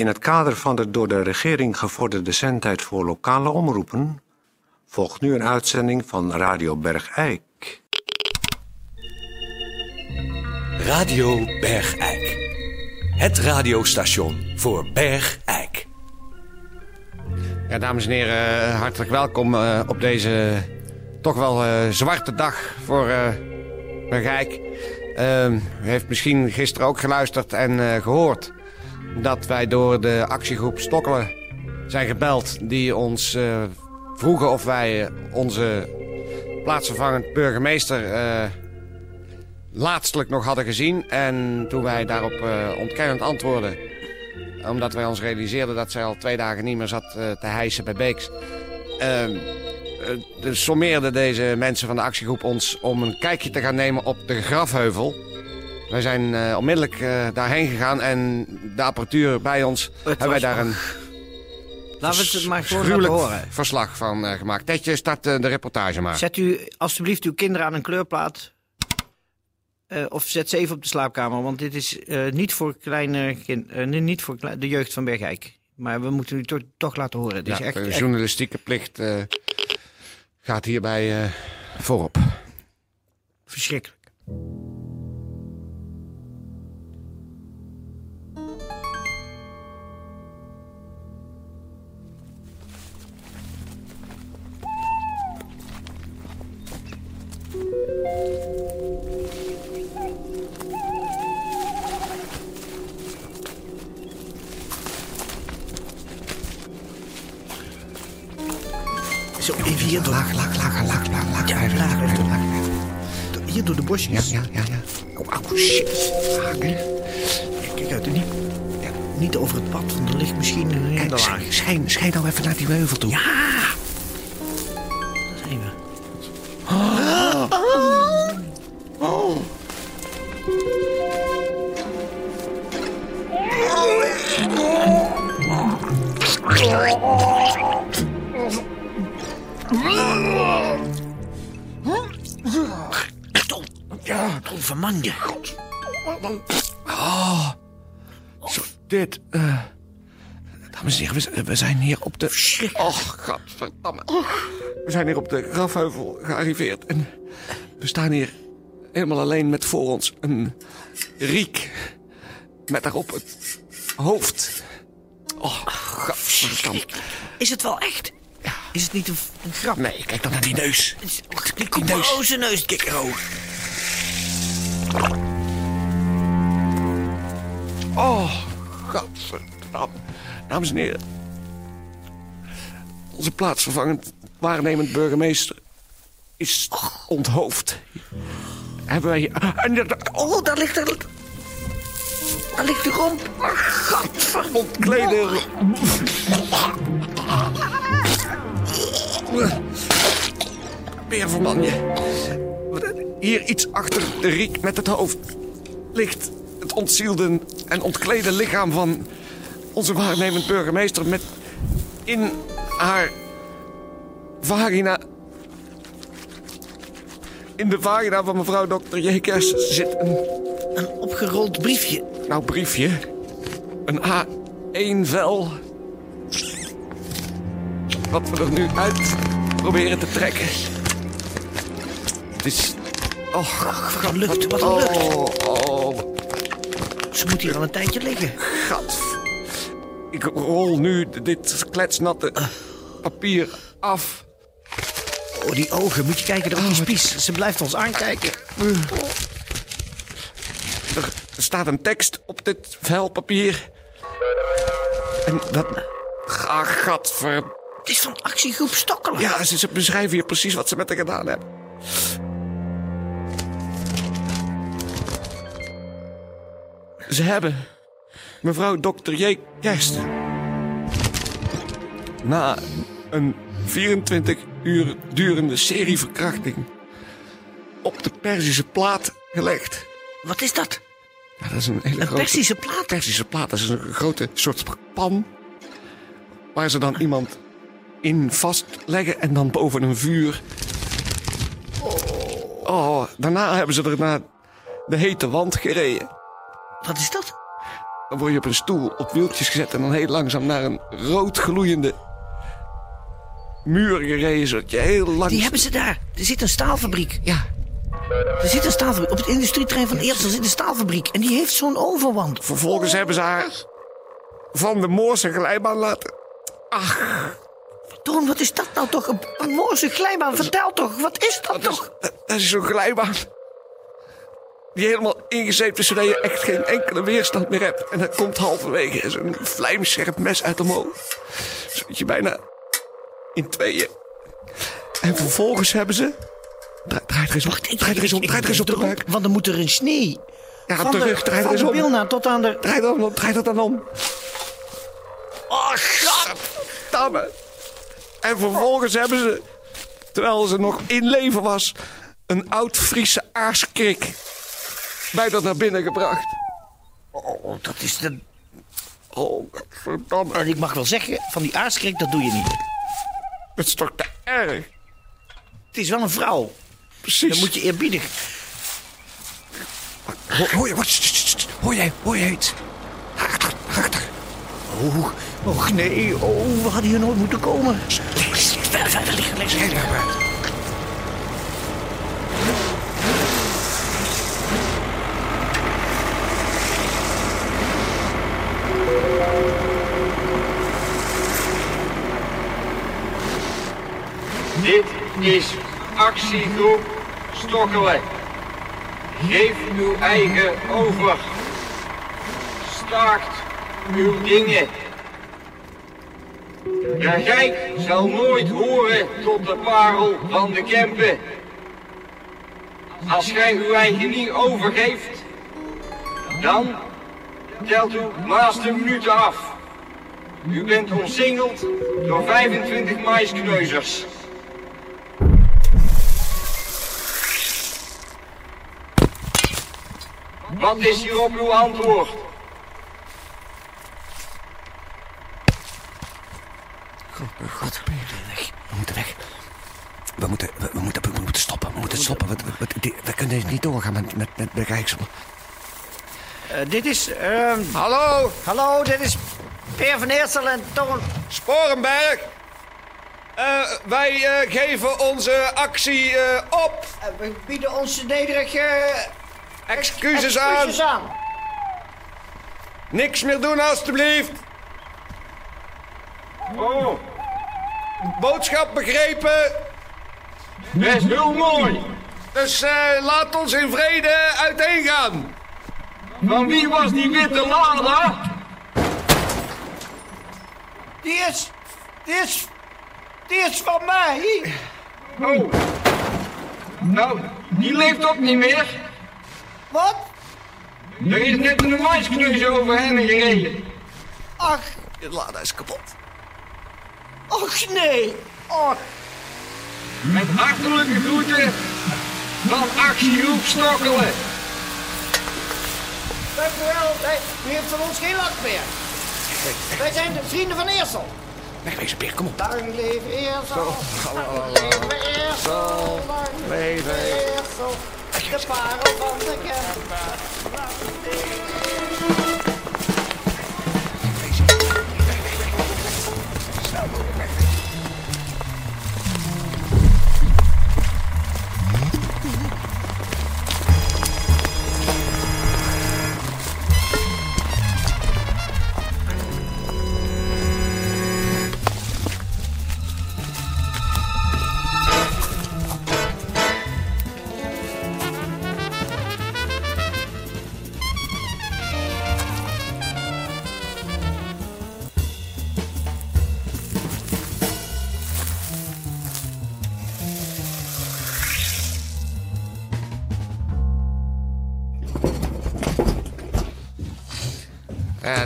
In het kader van de door de regering gevorderde zendtijd voor lokale omroepen volgt nu een uitzending van Radio Bergijk. Radio Bergijk. Het radiostation voor Bergijk. Ja, dames en heren, hartelijk welkom uh, op deze toch wel uh, zwarte dag voor Bergijk. Uh, u heeft misschien gisteren ook geluisterd en gehoord dat wij door de actiegroep Stokkelen zijn gebeld... die ons vroegen of wij onze plaatsvervangend burgemeester laatstelijk nog hadden gezien. En toen wij daarop ontkennend antwoorden omdat wij ons realiseerden dat zij al twee dagen niet meer zat uh, te hijsen bij Beeks. Uh, dus sommeerden deze mensen van de actiegroep ons om een kijkje te gaan nemen op de grafheuvel. Wij zijn uh, onmiddellijk daarheen gegaan en de apparatuur bij ons hebben wij daar een... Laten we het maar gewoon horen. verslag van gemaakt. Tetje, start de reportage maar. Zet u alstublieft uw kinderen aan een kleurplaat. Of zet ze even op de slaapkamer, want dit is niet voor, kleine kind, niet voor de jeugd van Bergijk. Maar we moeten u to toch laten horen. Het ja, is echt, de journalistieke plicht gaat hierbij voorop. Verschrikkelijk. Hier door. Laag, laag, laag, laag, laag, laag. Ja, laag, laag, laag. Hier door de bosjes. Ja, ja, ja. ja. Oh, oh shit. Hè. Kijk uit, niet, ja, niet over het pad, want er ligt misschien een hele laag. Schijn, schijn nou even naar die heuvel toe. Ja! Daar zijn we. Oh. Oh. Ja, je. Oh. Zo, dit. Uh, dames en heren, we, we, zijn hier op de. Oh, godverdamme. We zijn hier op de grafheuvel gearriveerd. En we staan hier helemaal alleen met voor ons een riek. Met daarop het hoofd. Oh, godverdamme. Is het wel echt? Is het niet een, een grap? Nee, kijk dan naar die neus. Kijk die neus. Oh, zijn neus. Oh, godverdamme. Dames en heren. Onze plaatsvervangend waarnemend burgemeester is onthoofd. Hebben wij hier... Oh, daar ligt er... Daar ligt de romp. Oh, godverdomme. Ontkleden... Peer je. Hier iets achter de riek met het hoofd ligt het ontzielde en ontklede lichaam van onze waarnemend burgemeester met in haar vagina. In de vagina van mevrouw dokter Jekers zit een... Een opgerold briefje. Nou, briefje. Een A1-vel. Wat we er nu uit proberen te trekken. Het is... Oh, wat een lucht, wat een lucht. Oh, oh. Ze moet hier al een tijdje liggen. Gat. Ik rol nu dit kletsnatte papier af. Oh, die ogen. Moet je kijken, dat is spies. Ze blijft ons aankijken. Er staat een tekst op dit vel papier. En dat... Ah, gadver... Is van actiegroep Stokkelen. Ja, ze, ze beschrijven hier precies wat ze met haar gedaan hebben. Ze hebben mevrouw dokter J. Kerst... na een 24 uur durende serieverkrachting... op de Perzische plaat gelegd. Wat is dat? Ja, dat is een hele Een grote... Persische plaat? Persische plaat. Dat is een grote soort pan... waar ze dan iemand in vastleggen en dan boven een vuur... Oh, daarna hebben ze er naar de hete wand gereden. Wat is dat? Dan word je op een stoel op wieltjes gezet en dan heel langzaam naar een rood gloeiende muur gereden. Zodat je heel lang. Die hebben ze daar. Er zit een staalfabriek. Ja, Er zit een staalfabriek. Op het industrietrein van Eersel zit een staalfabriek. En die heeft zo'n overwand. vervolgens hebben ze haar van de Moorse glijbaan laten. Toon, wat is dat nou toch? Een, een Moorse glijbaan. Vertel toch, wat is dat Dat is, toch? dat is zo'n glijbaan. Die helemaal ingezeept is, zodat je echt geen enkele weerstand meer hebt. En dan komt halverwege zo'n vlijmscherp mes uit omhoog. Zodat je bijna in tweeën. En vervolgens hebben ze. Draai, draai er eens om. Draai er eens om. ik- Draai er eens op de buik. Want dan moet er een snee. Ja, van op de de, rug. Draai er eens om. tot aan de... Draai dan om. Draai dat dan om. Oh, goddamme. En vervolgens hebben ze, terwijl ze nog in leven was, een oud Friese aarskrik bij dat naar binnen gebracht. Oh, dat is de... Oh, verdamme. En ik mag wel zeggen, van die aardskrik, dat doe je niet. Het is toch te erg? Het is wel een vrouw. Precies. Dan moet je eerbiedig... Hoor, je wat? Hoor jij, hoor iets? Oh, och nee, oh, we hadden hier nooit moeten komen. Verder, verder liggen, liggen. Dit is actiegroep Stokkelen. Geef uw eigen over. Staakt uw dingen. De geit zal nooit horen tot de parel van de Kempen. Als gij uw eigen niet overgeeft, dan telt uw laatste minuten af. U bent omsingeld door 25 maiskneuzers. Wat is hierop uw antwoord? God, we moeten weg. We moeten, we, we moeten, we moeten stoppen. We moeten stoppen. We, we, we- we kunnen niet doorgaan met, met, met bereiksel. Eh, dit is... ehm, Hallo, hallo, dit is Per van Eersel en Toon. Sporenberg. Eh, wij eh, geven onze actie eh, op. We bieden onze nederige Excuses excuses aan. aan. Niks meer doen, alstublieft. Oh, Boodschap begrepen. Best heel mooi. Dus eh, laat ons in vrede uiteengaan. Van wie was die witte lada? Die is... Die is... Die is van mij. Oh. Nou, die leeft ook niet meer. Wat? Er is net een maiskneus over hen gereden. Ach, De lada is kapot. ach nee. Och, Met hartelijke groeten van actiegroep Stokkelen. dank u wel. Nee, u heeft van ons geen last meer. Wij zijn de vrienden van Eersel. Wegwezen, Peer, kom op. Lang leven Eersel. Lang leven Eersel. Lang leven Eersel. De parel van de Kempen.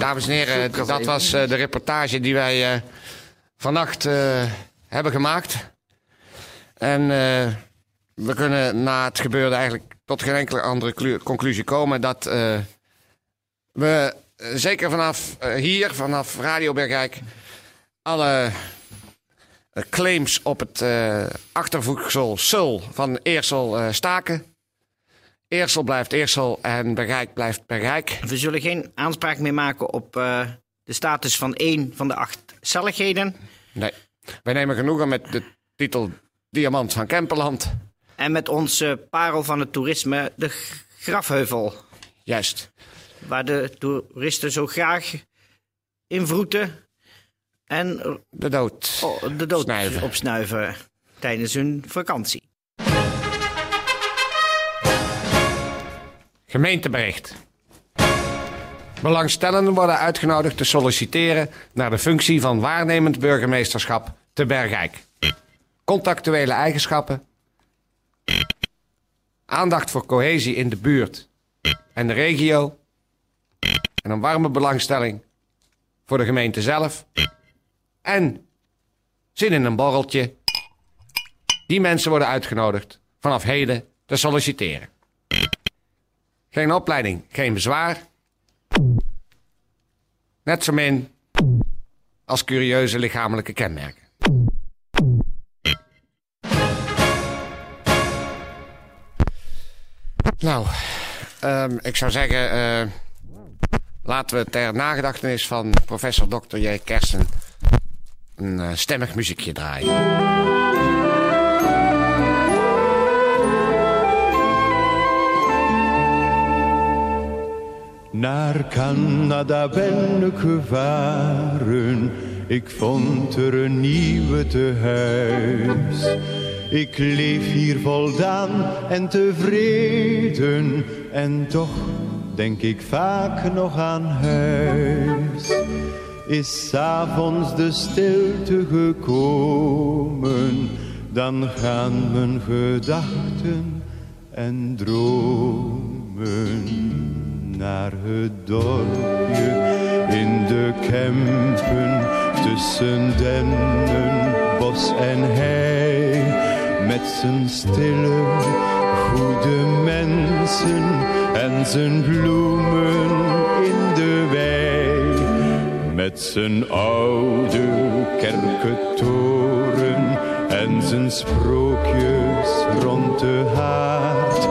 Dames en heren, dat was eh, de reportage die wij eh, vannacht eh, hebben gemaakt. En we kunnen na het gebeurde eigenlijk tot geen enkele andere clu- conclusie komen dat we zeker vanaf hier, vanaf Radio Bergijk, alle claims op het achtervoegsel Sul van Eersel staken. Eersel blijft Eersel en Bergijk blijft Bergijk. We zullen geen aanspraak meer maken op eh, de status van één van de acht celligheden. Nee, wij nemen genoegen met de titel Diamant van Kemperland. En met onze parel van het toerisme, de Grafheuvel. Juist. Waar de toeristen zo graag invroeten en De dood. oh, de dood Snuiven. opsnuiven tijdens hun vakantie. Gemeentebericht. Belangstellenden worden uitgenodigd te solliciteren naar de functie van waarnemend burgemeesterschap te Bergijk. Contactuele eigenschappen. Aandacht voor cohesie in de buurt en de regio. En een warme belangstelling voor de gemeente zelf. En zin in een borreltje. Die mensen worden uitgenodigd vanaf heden te solliciteren. Geen opleiding, geen bezwaar. Net zo min als curieuze lichamelijke kenmerken. Nou, ehm, ik zou zeggen, eh, laten we ter nagedachtenis van professor Dr. J. Kersen een eh, stemmig muziekje draaien. Naar Canada ben ik gevaren, ik vond er een nieuwe tehuis. Ik leef hier voldaan en tevreden, en toch denk ik vaak nog aan huis. Is 's avonds de stilte gekomen, dan gaan mijn gedachten en dromen naar het dorpje in de Kempen tussen dennen, bos en hei. Met zijn stille, goede mensen en zijn bloemen in de wei. Met zijn oude kerkentoren en zijn sprookjes rond de haard.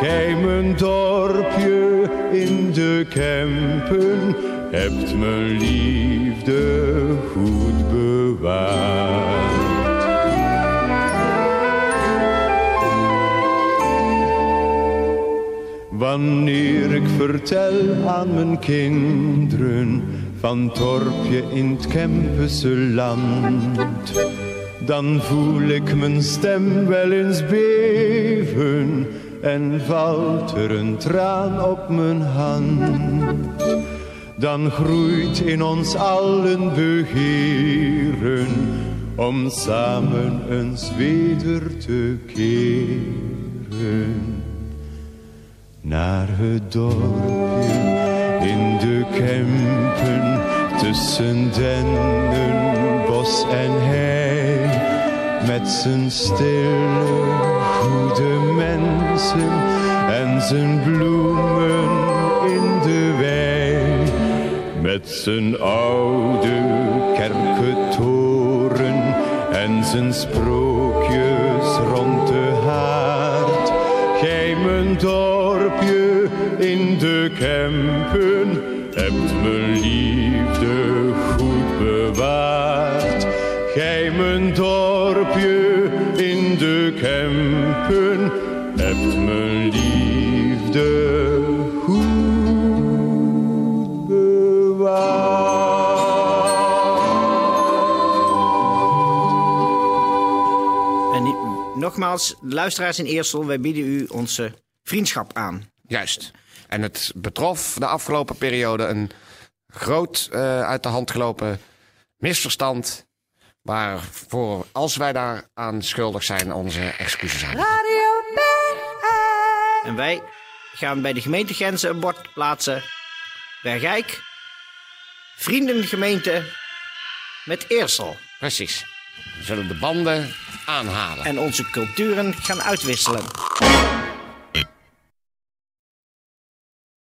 Gij mijn dorpje in de Kempen hebt mijn liefde goed bewaard. Wanneer ik vertel aan mijn kinderen van het dorpje in het Kempense land, dan voel ik mijn stem wel eens beven en valt er een traan op mijn hand. Dan groeit in ons allen begeren om samen eens weder te keren naar het dorpje in de Kempen tussen dennen, bos en hei. Met zijn stille, goede mensen en zijn bloemen in de wei. Met zijn oude kerkentoren en zijn sprookjes rond de haard. Gij mijn dorpje in de Kempen hebt mijn liefde goed bewaard. Gij mijn dorpje de Kempen hebt mijn liefde goed bewaard. En nogmaals, luisteraars in Eersel, wij bieden u onze vriendschap aan. Juist. En het betrof de afgelopen periode een groot eh, uit de hand gelopen misverstand. Waarvoor, als wij daaraan schuldig zijn, onze excuses aan. En wij gaan bij de gemeentegrenzen een bord plaatsen. Bergijk, vriendengemeente met Eersel. Precies. We zullen de banden aanhalen. En onze culturen gaan uitwisselen.